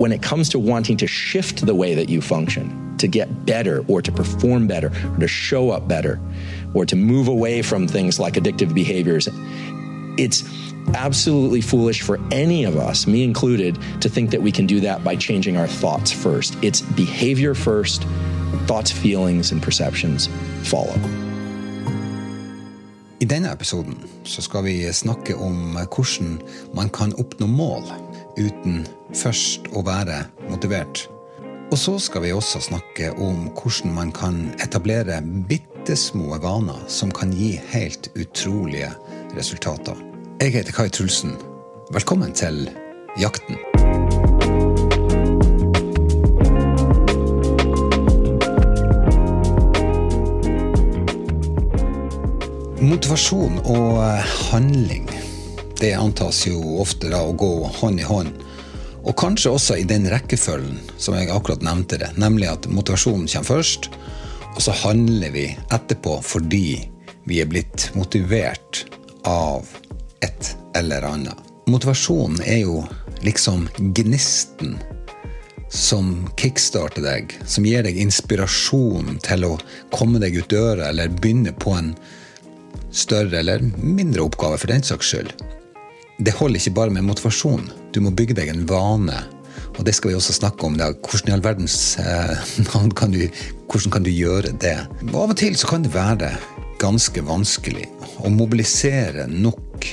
when it comes to wanting to shift the way that you function, to get better or to perform better or to show up better or to move away from things like addictive behaviors, it's absolutely foolish for any of us, me included, to think that we can do that by changing our thoughts first. It's behavior first, thoughts, feelings, and perceptions follow. I denne episoden så skal vi snakke om hvordan man kan oppnå mål uten først å være motivert. Og så skal vi også snakke om hvordan man kan etablere bitte små vaner som kan gi helt utrolige resultater. Jeg heter Kai Trulsen. Velkommen til Jakten. Motivasjon og handling det antas jo ofte da å gå hånd i hånd. Og kanskje også i den rekkefølgen som jeg akkurat nevnte det. Nemlig at motivasjonen kommer først, og så handler vi etterpå fordi vi er blitt motivert av et eller annet. Motivasjonen er jo liksom gnisten som kickstarter deg, som gir deg inspirasjon til å komme deg ut døra eller begynne på en større eller mindre oppgave, for den saks skyld. Det holder ikke bare med motivasjon. Du må bygge deg en vane. Og det skal vi også snakke om. Da. Hvordan i all verdens eh, navn kan du, hvordan kan du gjøre det? Av og til så kan det være ganske vanskelig å mobilisere nok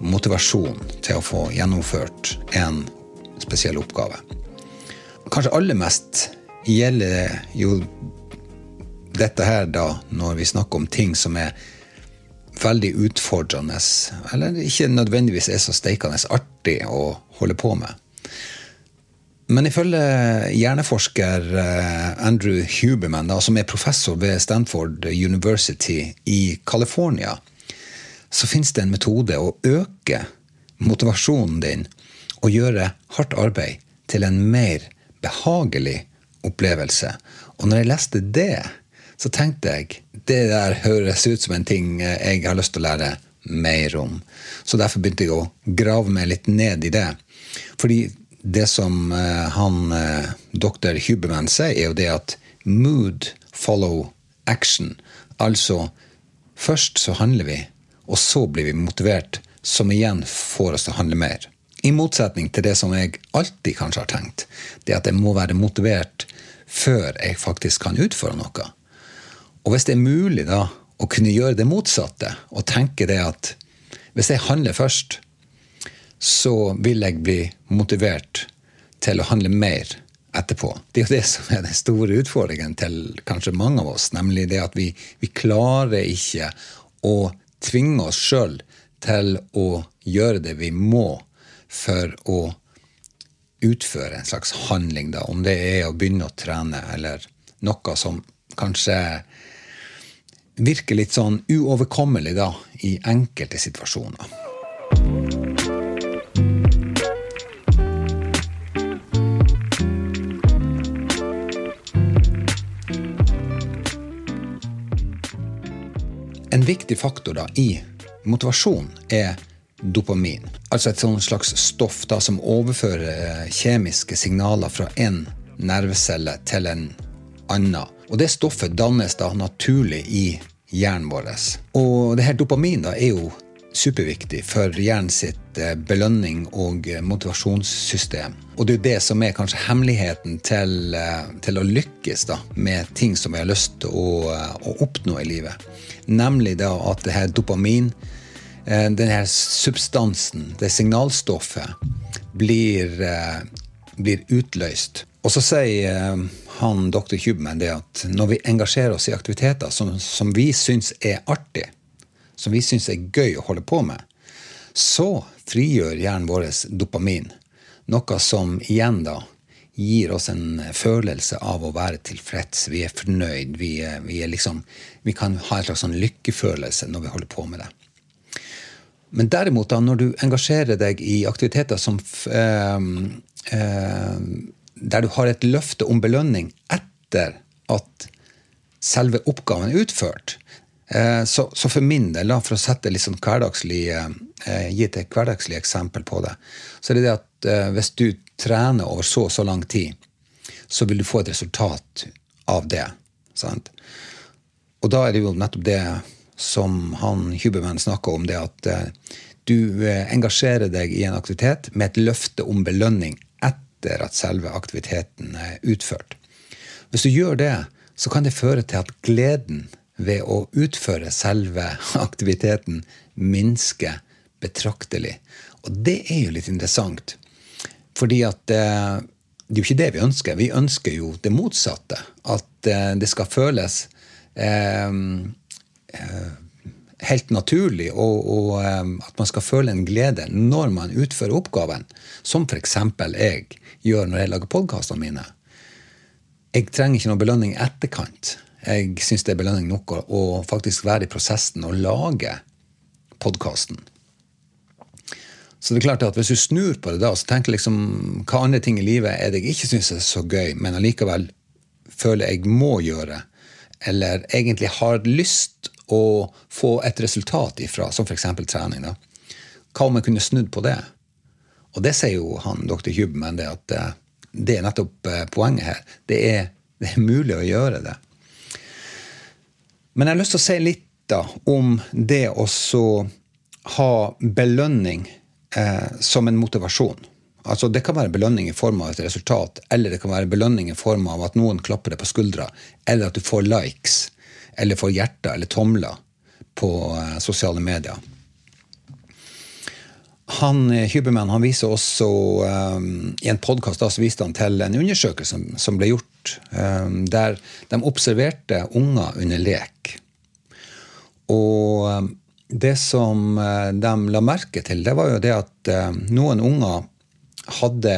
motivasjon til å få gjennomført en spesiell oppgave. Kanskje aller mest gjelder jo dette her da når vi snakker om ting som er veldig utfordrende, eller ikke nødvendigvis er så steikende artig å holde på med. Men ifølge hjerneforsker eh, Andrew Huberman, som er professor ved Stanford University i California, så fins det en metode å øke motivasjonen din og gjøre hardt arbeid til en mer behagelig opplevelse. Og når jeg leste det, så tenkte jeg det der høres ut som en ting jeg har lyst til å lære mer om. Så derfor begynte jeg å grave meg litt ned i det. Fordi det som uh, han uh, doktor Huberman sier, er jo det at mood follow action. Altså først så handler vi, og så blir vi motivert, som igjen får oss til å handle mer. I motsetning til det som jeg alltid kanskje har tenkt, det at jeg må være motivert før jeg faktisk kan utføre noe. Og hvis det er mulig da å kunne gjøre det motsatte, og tenke det at hvis jeg handler først, så vil jeg bli motivert til å handle mer etterpå. Det er jo det som er den store utfordringen til kanskje mange av oss. Nemlig det at vi, vi klarer ikke å tvinge oss sjøl til å gjøre det vi må for å utføre en slags handling, da. Om det er å begynne å trene, eller noe som kanskje virker litt sånn uoverkommelig da, i enkelte situasjoner. En viktig faktor da, i motivasjon er dopamin. Altså et slags stoff da, som overfører kjemiske signaler fra én nervecelle til en annen. Og det stoffet dannes da naturlig i hjernen vår. Og det her dopamin da er jo superviktig for hjernen sitt eh, belønning og eh, motivasjonssystem. Og det er jo det som er kanskje hemmeligheten til, eh, til å lykkes da, med ting som vi har lyst til å, å oppnå i livet. Nemlig da at det her dopamin, denne substansen, det signalstoffet, blir, blir utløst. Og så sier han dr. Kubman det at når vi engasjerer oss i aktiviteter som, som vi syns er artig, som vi syns er gøy å holde på med, så frigjør hjernen vår dopamin. Noe som igjen da gir oss en følelse av å være tilfreds. Vi er fornøyd. Vi, er, vi, er liksom, vi kan ha en slags sånn lykkefølelse når vi holder på med det. Men derimot, da, når du engasjerer deg i aktiviteter som eh, øh, der du har et løfte om belønning etter at selve oppgaven er utført. Eh, så, for min del, for å sette litt sånn hverdagslig, eh, gi et hverdagslig eksempel på det, så er det det at eh, hvis du trener over så og så lang tid, så vil du få et resultat av det. Sant? Og da er det jo nettopp det som han Huberman snakker om, det at du engasjerer deg i en aktivitet med et løfte om belønning etter at selve aktiviteten er utført. Hvis du gjør det, så kan det føre til at gleden ved å utføre selve aktiviteten minsker betraktelig. Og det er jo litt interessant. Fordi at eh, det er jo ikke det vi ønsker. Vi ønsker jo det motsatte. At eh, det skal føles eh, eh helt naturlig, og, og, eh, at man skal føle en glede når man utfører oppgaven. Som f.eks. jeg gjør når jeg lager podkastene mine. Jeg trenger ikke noe belønning i etterkant. Jeg syns det er belønning nok å, å faktisk være i prosessen og lage podkasten. Så det er klart at hvis du snur på det da, så tenker liksom hva andre ting i livet er det jeg ikke syns er så gøy, men allikevel føler jeg må gjøre, eller egentlig har lyst å få et resultat ifra, som f.eks. trening. da. Hva om jeg kunne snudd på det? Og det sier jo han dr. Hubman, det at eh, det er nettopp eh, poenget her. Det er, det er mulig å gjøre det. Men jeg har lyst til å si litt da om det å ha belønning eh, som en motivasjon. Altså Det kan være belønning i form av et resultat, eller det kan være belønning i form av at noen klapper deg på skuldra, eller at du får likes, eller får hjerter eller tomler på eh, sosiale medier. Han, eh, Huberman han viser også um, I en podkast viste han til en undersøkelse som, som ble gjort, um, der de observerte unger under lek. Og um, det som eh, de la merke til, det var jo det at uh, noen unger hadde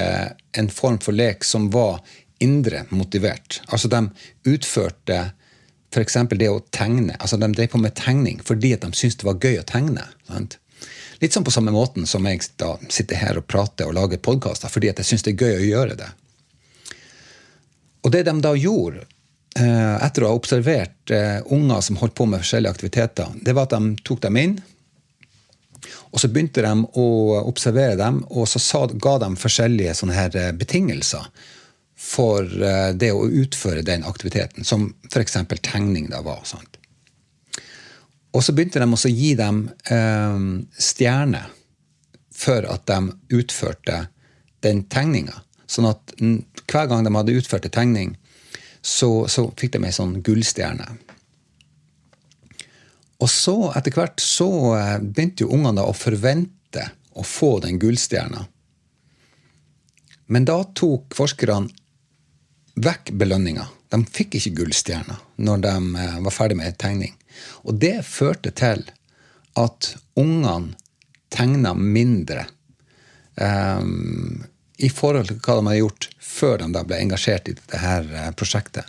en form for lek som var indre motivert. Altså de utførte f.eks. det å tegne. Altså De drev på med tegning fordi at de syntes det var gøy å tegne. Sant? Litt sånn på samme måten som jeg da sitter her og prater og lager podkaster fordi at jeg syns det er gøy å gjøre det. Og det de da gjorde, Eh, etter å ha observert uh, unger som holdt på med forskjellige aktiviteter, det var at de tok dem inn. Og så begynte de å observere dem, og så ga de forskjellige eh, betingelser for uh, det å utføre den aktiviteten, som f.eks. tegning da var. Sant? Og så begynte de også å gi dem stjerner for at de utførte den tegninga. Sånn at hver gang de hadde utført en tegning, så, så fikk de ei sånn gullstjerne. Og så, etter hvert, så eh, begynte jo ungene å forvente å få den gullstjerna. Men da tok forskerne vekk belønninga. De fikk ikke gullstjerna når de eh, var ferdig med tegning. Og det førte til at ungene tegna mindre um, i forhold til hva de hadde gjort før de ble engasjert i dette eh, prosjektet.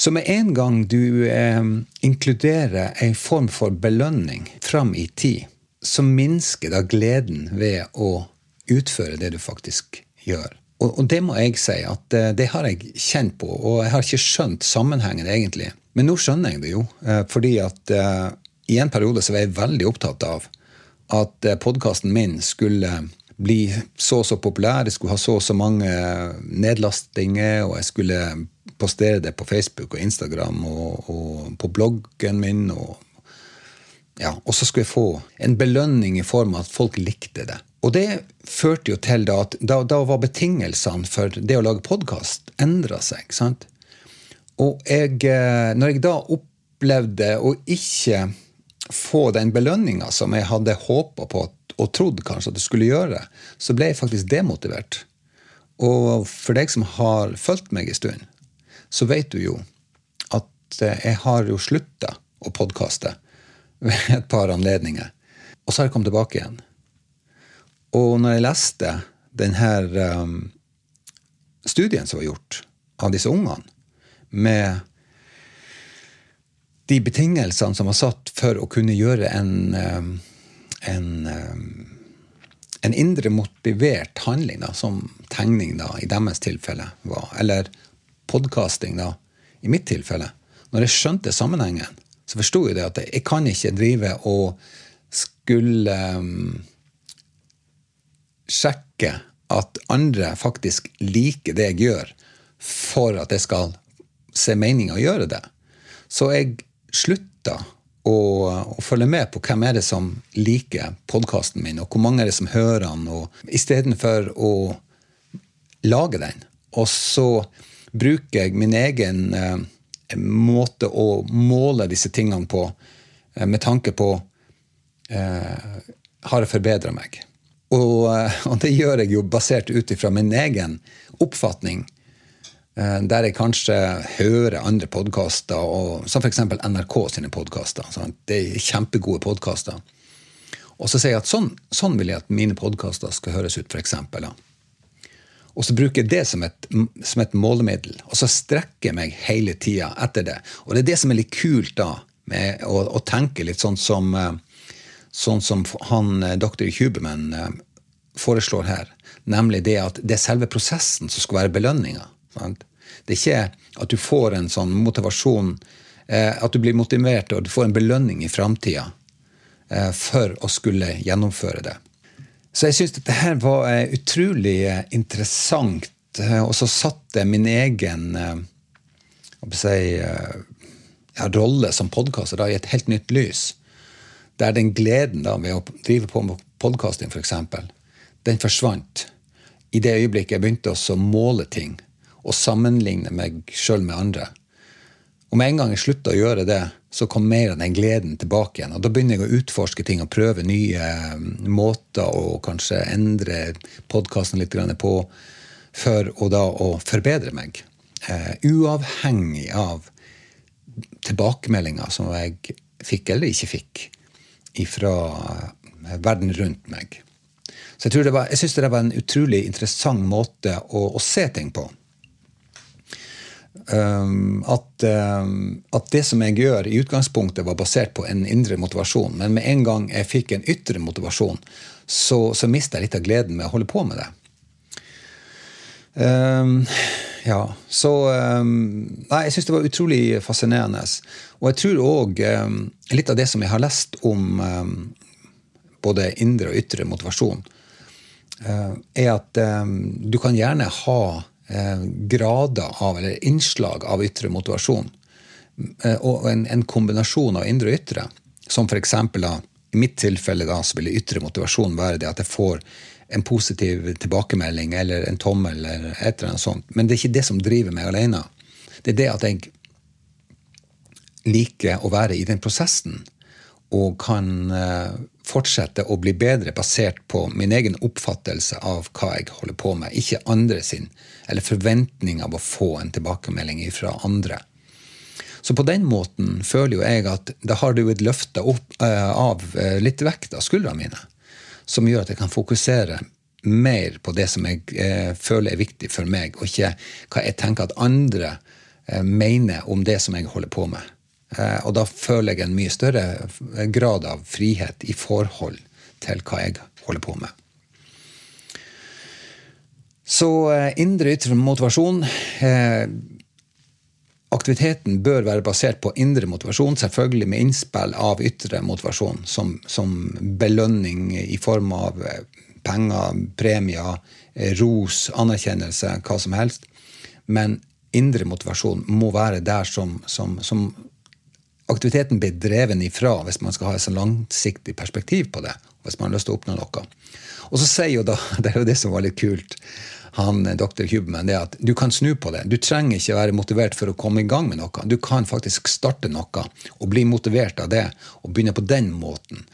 Så med en gang du eh, inkluderer en form for belønning fram i tid, så minsker da gleden ved å utføre det du faktisk gjør. Og, og det må jeg si at eh, det har jeg kjent på, og jeg har ikke skjønt sammenhengen egentlig. Men nå skjønner jeg det jo, eh, fordi at eh, i en periode så var jeg veldig opptatt av at podkasten min skulle bli så og så populær, jeg skulle ha så og så mange nedlastinger, og jeg skulle postere det på Facebook og Instagram og, og på bloggen min. Og, ja, og så skulle jeg få en belønning i form av at folk likte det. Og det førte jo til da at da, da var betingelsene for det å lage podkast endra seg. sant? Og jeg, eh, når jeg da opplevde å ikke få den belønninga som jeg hadde håpa på og trodd kanskje at det skulle gjøre, så ble jeg faktisk demotivert. Og for deg som har fulgt meg en stund, så vet du jo at eh, jeg har jo slutta å podkaste ved et par anledninger. Og så har jeg kommet tilbake igjen. Og når jeg leste denne um, studien som var gjort av disse ungene, med de betingelsene som var satt for å kunne gjøre en um, en, eh, en indre motivert handling, da, som tegning da, i deres tilfelle var. Eller podkasting, i mitt tilfelle. Når jeg skjønte sammenhengen, så forsto jeg det at jeg kan ikke drive og skulle um, sjekke at andre faktisk liker det jeg gjør, for at jeg skal se mening å gjøre det. Så jeg slutta å, å, følge med på hvem er det som liker podkasten min, og hvor mange er det som hører den, istedenfor å lage den. Og så bruker jeg min egen eh, måte å måle disse tingene på, eh, med tanke på eh, Har jeg forbedra meg? Og, eh, og, det gjør jeg jo basert ut ifra min egen oppfatning. Eh, der jeg kanskje hører andre podkaster, som f.eks. NRK sine podkaster. Det er kjempegode podkaster. Og så sier jeg at sånn, sånn vil jeg at mine podkaster skal høres ut, f.eks. Og så bruker jeg det som et, som et målemiddel. Og så strekker jeg meg hele tida etter det. Og det er det som er litt kult da, med å, å tenke litt sånn som, eh, sånn som han dr. Huberman foreslår her. Nemlig det at det er selve prosessen som skal være belønninga. Det er ikke at du får en sånn motivasjon, eh, at du blir motivert og du får en belønning i framtida eh, for å skulle gjennomføre det. Så jeg syns dette her var eh, utrolig interessant, og så satte min egen si, ja, rolle som podkaster i et helt nytt lys. Der den gleden da, ved å drive på med podkasting, f.eks., den forsvant i det øyeblikket jeg begynte å måle ting og sammenligne meg sjøl med andre. Og med en gang jeg slutta å gjøre det, så kom mer av den gleden tilbake igjen. Og da begynner jeg å utforske ting og prøve nye mm, måter og kanskje endre podkasten litt på for å da å forbedre meg. Uh, uavhengig av tilbakemeldinger som jeg fikk eller ikke fikk fra verden rundt meg. Så jeg, tror jeg syns det var en utrolig interessant måte å, å se ting på. Um, at, um, at, det som jeg gjør, i utgangspunktet var basert på en indre motivasjon. Men med en gang jeg fikk en ytre motivasjon, så, så mista jeg litt av gleden med å holde på med det. Um, ja, så Nei, jeg syns det var utrolig fascinerende. Og jeg tror òg litt av det som jeg har lest om både indre og ytre motivasjon, uh, er at du kan gjerne ha uh, grader av, eller innslag av ytre motivasjon. Uh, og en, en kombinasjon av indre og ytre. Som f.eks. i mitt tilfelle da, så vil ytre motivasjon være det at jeg får en positiv tilbakemelding eller en tommel eller et eller annet sånt. Men det er ikke det som driver meg alene. Det er det at jeg liker å være i den prosessen og kan eh, fortsette å bli bedre basert på min egen oppfattelse av hva jeg holder på med, ikke andre sin, eller forventning av å få en tilbakemelding fra andre. Så på den måten føler jo jeg at da har du et løfte opp, uh, av uh, litt vekt av skuldrene mine, som gjør at jeg kan fokusere mer på det som jeg eh, føler er viktig for meg, og ikke hva jeg tenker at andre mener om det som jeg holder på med. Eh, og da føler jeg en mye større grad av frihet i forhold til hva jeg holder på med. Så eh, indre ytre motivasjon eh, Aktiviteten bør være basert på indre motivasjon, selvfølgelig med innspill av ytre motivasjon, som, som belønning i form av penger, premier, ros, anerkjennelse, hva som helst. Men indre motivasjon må være der som, som, som aktiviteten blir dreven ifra hvis man skal ha et så langsiktig perspektiv på det. hvis man har lyst til å oppnå noe. Og så sier jo da, Det er jo det som var litt kult, han eh, dr. Huberman, det at du kan snu på det. Du trenger ikke være motivert for å komme i gang med noe. Du kan faktisk starte noe og bli motivert av det, og begynne på den måten.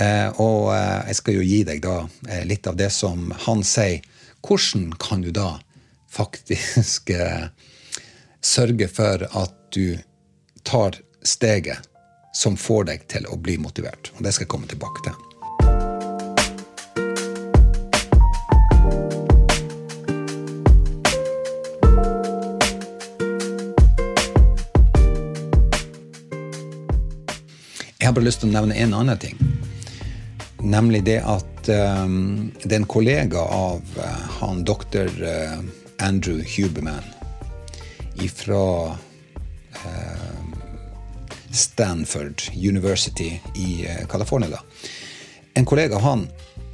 Eh, og eh, jeg skal jo gi deg da eh, litt av det som han sier. Hvordan kan du da faktisk eh, sørge for at du tar steget som får deg til å bli motivert. Og Det skal jeg komme tilbake til. Har bare lyst til å nevne en annen ting. Nemlig det at um, det er en kollega av uh, han doktor uh, Andrew Huberman ifra uh, Stanford University i uh, California. da. En kollega av han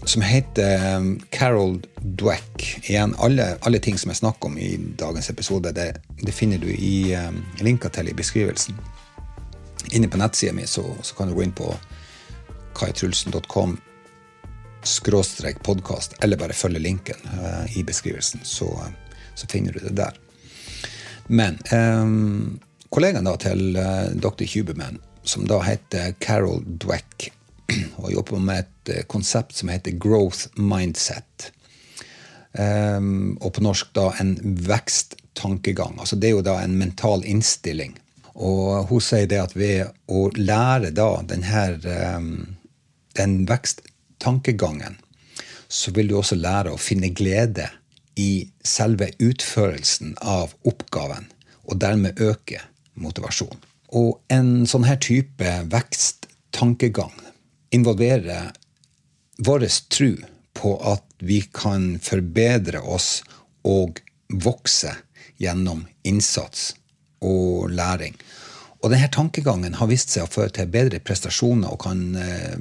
som heter um, Carol Dweck. Igjen, alle, alle, ting som jeg snakker om i dagens episode, det, det finner du i um, linka til i beskrivelsen. Inne på nettsida mi så, så, kan du gå inn på kaitrulsen.com skråstrek podkast, eller bare følge linken uh, i beskrivelsen, så, uh, så, finner du det der. Men um, kollegaen da til uh, Dr. Huberman, som da heter Carol Dweck, og jobber med et eh, konsept som heter growth mindset. Um, og på norsk da en veksttankegang. Altså det er jo da en mental innstilling. Og hun sier det at ved å lære da denne, um, den veksttankegangen, så vil du også lære å finne glede i selve utførelsen av oppgaven, og dermed øke motivasjon. Og en sånn her type veksttankegang involverer vår tro på at vi kan forbedre oss og vokse gjennom innsats og læring. Og denne tankegangen har vist seg å føre til bedre prestasjoner og kan eh,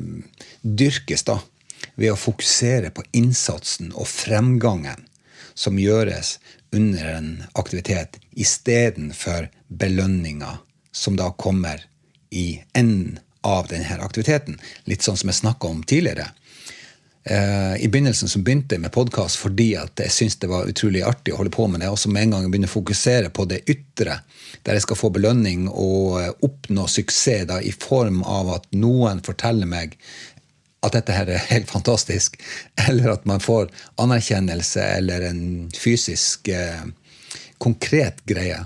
dyrkes da ved å fokusere på innsatsen og fremgangen som gjøres under en aktivitet, istedenfor belønninga som da kommer i enden av denne aktiviteten. Litt sånn som jeg snakka om tidligere. Uh, I begynnelsen så begynte jeg med podkast fordi jeg syntes det var utrolig artig å holde på med det. Og så med en gang jeg begynner å fokusere på det ytre, der jeg skal få belønning og uh, oppnå suksess da, i form av at noen forteller meg at dette her er helt fantastisk, eller at man får anerkjennelse eller en fysisk uh, konkret greie,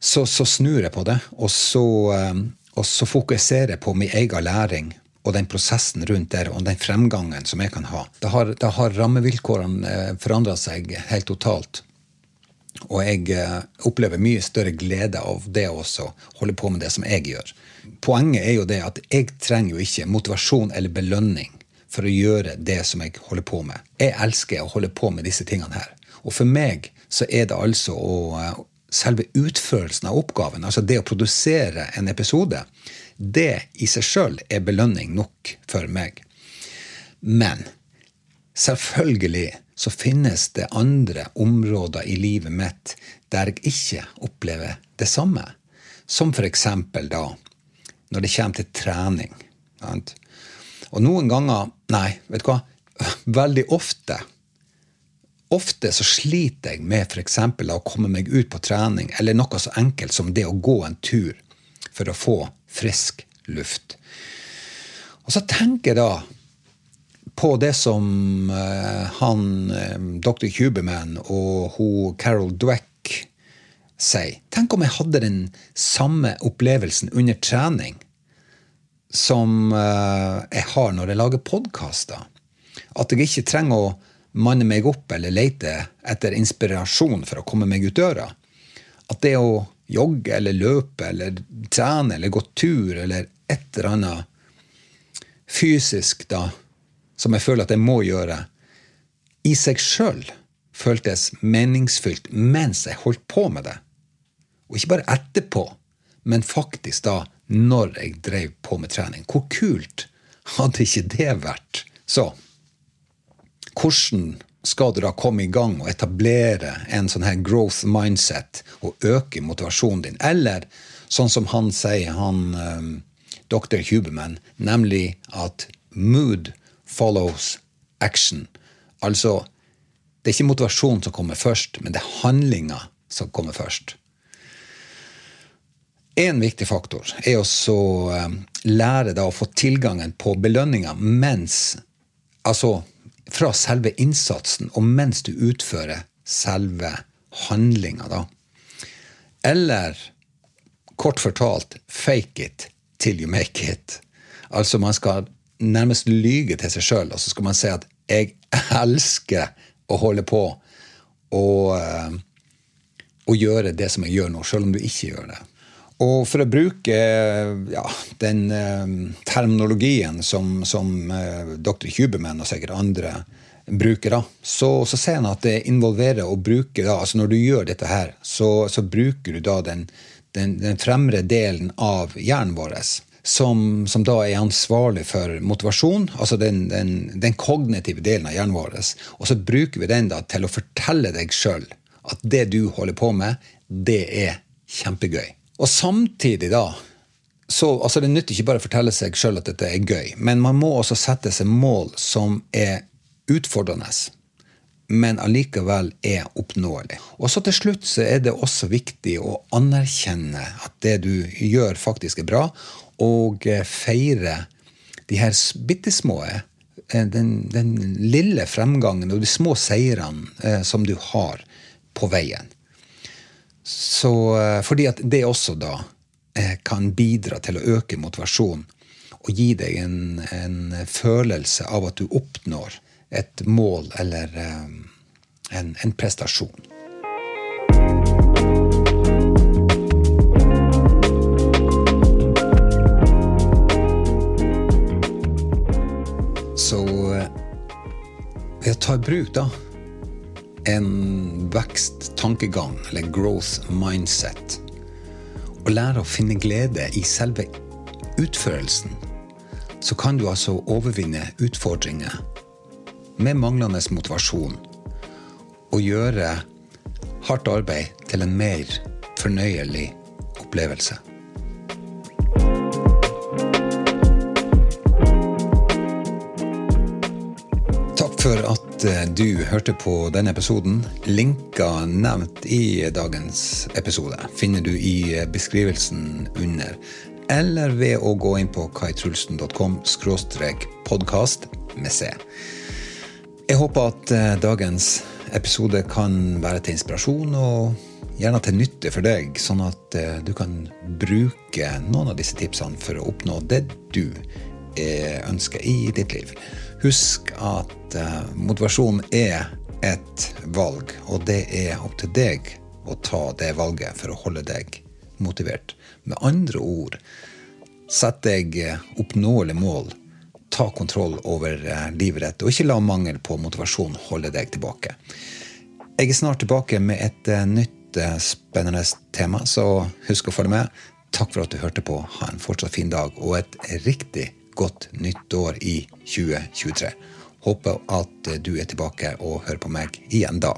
så, så, snur jeg på det. Og så og så fokusere på min egen læring og den prosessen rundt der, og den fremgangen som jeg kan ha. Da har, da har rammevilkårene eh, forandra seg helt totalt. Og jeg eh, opplever mye større glede av det også, holde på med det som jeg gjør. Poenget er jo det at jeg trenger jo ikke motivasjon eller belønning for å gjøre det som jeg holder på med. Jeg elsker å holde på med disse tingene her. Og for meg så er det altså å, eh, selve utførelsen av oppgaven, altså det å produsere en episode, det i seg sjøl er belønning nok for meg. Men selvfølgelig så finnes det andre områder i livet mitt der jeg ikke opplever det samme. Som for eksempel da når det kommer til trening. Og noen ganger Nei, vet du hva? Veldig ofte Ofte så sliter jeg med f.eks. å komme meg ut på trening, eller noe så enkelt som det å gå en tur for å få frisk luft. Og så tenker jeg da på det som uh, han uh, dr. Huberman og hun Carol Dweck sier. Tenk om jeg hadde den samme opplevelsen under trening som uh, jeg har når jeg lager podkaster. At jeg ikke trenger å manne meg opp eller lete etter inspirasjon for å komme meg ut døra. At det å jogge eller løpe eller trene eller gå tur eller et eller annet fysisk, da, som jeg føler at jeg må gjøre, i seg sjøl føltes meningsfylt mens jeg holdt på med det. Og ikke bare etterpå, men faktisk da når jeg drev på med trening. Hvor kult hadde ikke det vært? Så hvordan skal du da komme i gang og etablere en sånn her growth mindset og øke motivasjonen din? Eller sånn som han sier, han um, dr. Huberman, nemlig at mood follows action. Altså, det er ikke motivasjon som kommer først, men det er handlinga som kommer først. En viktig faktor er også um, lære deg å få tilgangen på belønninga mens Altså fra selve innsatsen og mens du utfører selve handlinga, da. Eller kort fortalt fake it till you make it. Altså man skal nærmest lyge til seg sjøl, og så skal man si at 'jeg elsker å holde på og, og gjøre det som jeg gjør nå', sjøl om du ikke gjør det. Og for å bruke ja, den eh, terminologien som, som eh, dr. Huberman og sikkert andre bruker, da, så, så ser han at det involverer å bruke da, altså Når du gjør dette her, så, så bruker du da den, den, den, fremre delen av hjernen vår, som, som, da er ansvarlig for motivasjon, altså den, den, kognitive delen av hjernen vår. Og så bruker vi den da til å fortelle deg sjøl at det du holder på med, det er kjempegøy. Og samtidig, da så, altså Det nytter ikke bare å fortelle seg sjøl at dette er gøy, men man må også sette seg mål som er utfordrende, men allikevel er oppnåelig. Og så til slutt så er det også viktig å anerkjenne at det du gjør, faktisk er bra, og eh, feire de her bitte små eh, den, den, lille fremgangen og de små seirene eh, som du har på veien. Så, eh, fordi at det også da eh, kan bidra til å øke motivasjonen og gi deg en, en følelse av at du oppnår et mål eller eh, en, en prestasjon. Så ved å ta i bruk da en veksttankegang, eller growth mindset, og lære å finne glede i selve utførelsen, så kan du altså overvinne utfordringer med manglende motivasjon og gjøre hardt arbeid til en mer fornøyelig opplevelse. Takk for at Eh, du hørte på denne episoden. Linker nevnt i dagens episode finner du i eh, beskrivelsen under, eller ved å gå inn på kaitrulsen.com podkast med C. Jeg håper at eh, dagens episode kan være til inspirasjon og gjerne til nytte for deg, sånn at du kan bruke noen av disse tipsene for å oppnå det du ønsker i ditt liv. Husk at uh, motivasjon er et valg, og det er opp til deg å ta det valget for å holde deg motivert. Med andre ord, sett deg eh, oppnåelige mål. Ta kontroll over livet ditt, og ikke la mangel på motivasjon holde deg tilbake. Jeg er snart tilbake med et nytt spennende tema, så husk å følge med. Takk for at du hørte på. Ha en fortsatt fin dag og et riktig godt nytt år i 2023. Håper at du er tilbake og hører på meg igjen da.